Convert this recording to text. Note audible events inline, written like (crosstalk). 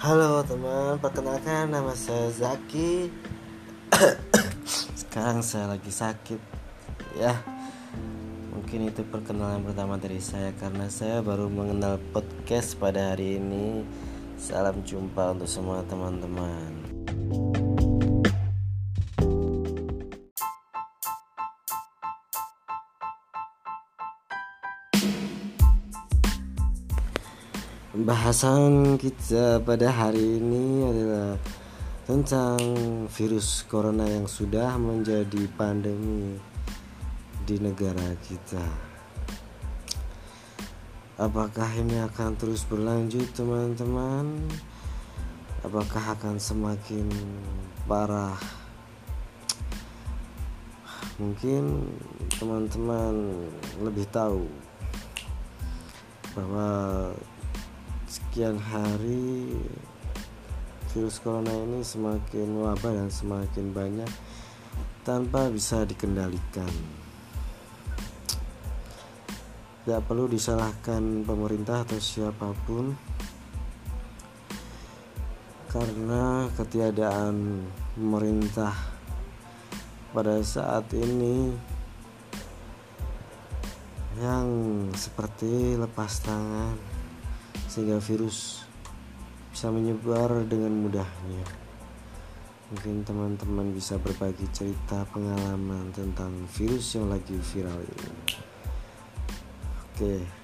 Halo teman, perkenalkan nama saya Zaki. (coughs) Sekarang saya lagi sakit, ya. Mungkin itu perkenalan pertama dari saya karena saya baru mengenal podcast pada hari ini. Salam jumpa untuk semua teman-teman. Pembahasan kita pada hari ini adalah tentang virus corona yang sudah menjadi pandemi di negara kita. Apakah ini akan terus berlanjut, teman-teman? Apakah akan semakin parah? Mungkin teman-teman lebih tahu bahwa sekian hari virus corona ini semakin wabah dan semakin banyak tanpa bisa dikendalikan. Tidak perlu disalahkan pemerintah atau siapa pun karena ketiadaan pemerintah pada saat ini yang seperti lepas tangan sehingga virus bisa menyebar dengan mudahnya. Mungkin teman-teman bisa berbagi cerita pengalaman tentang virus yang lagi viral ini. Oke.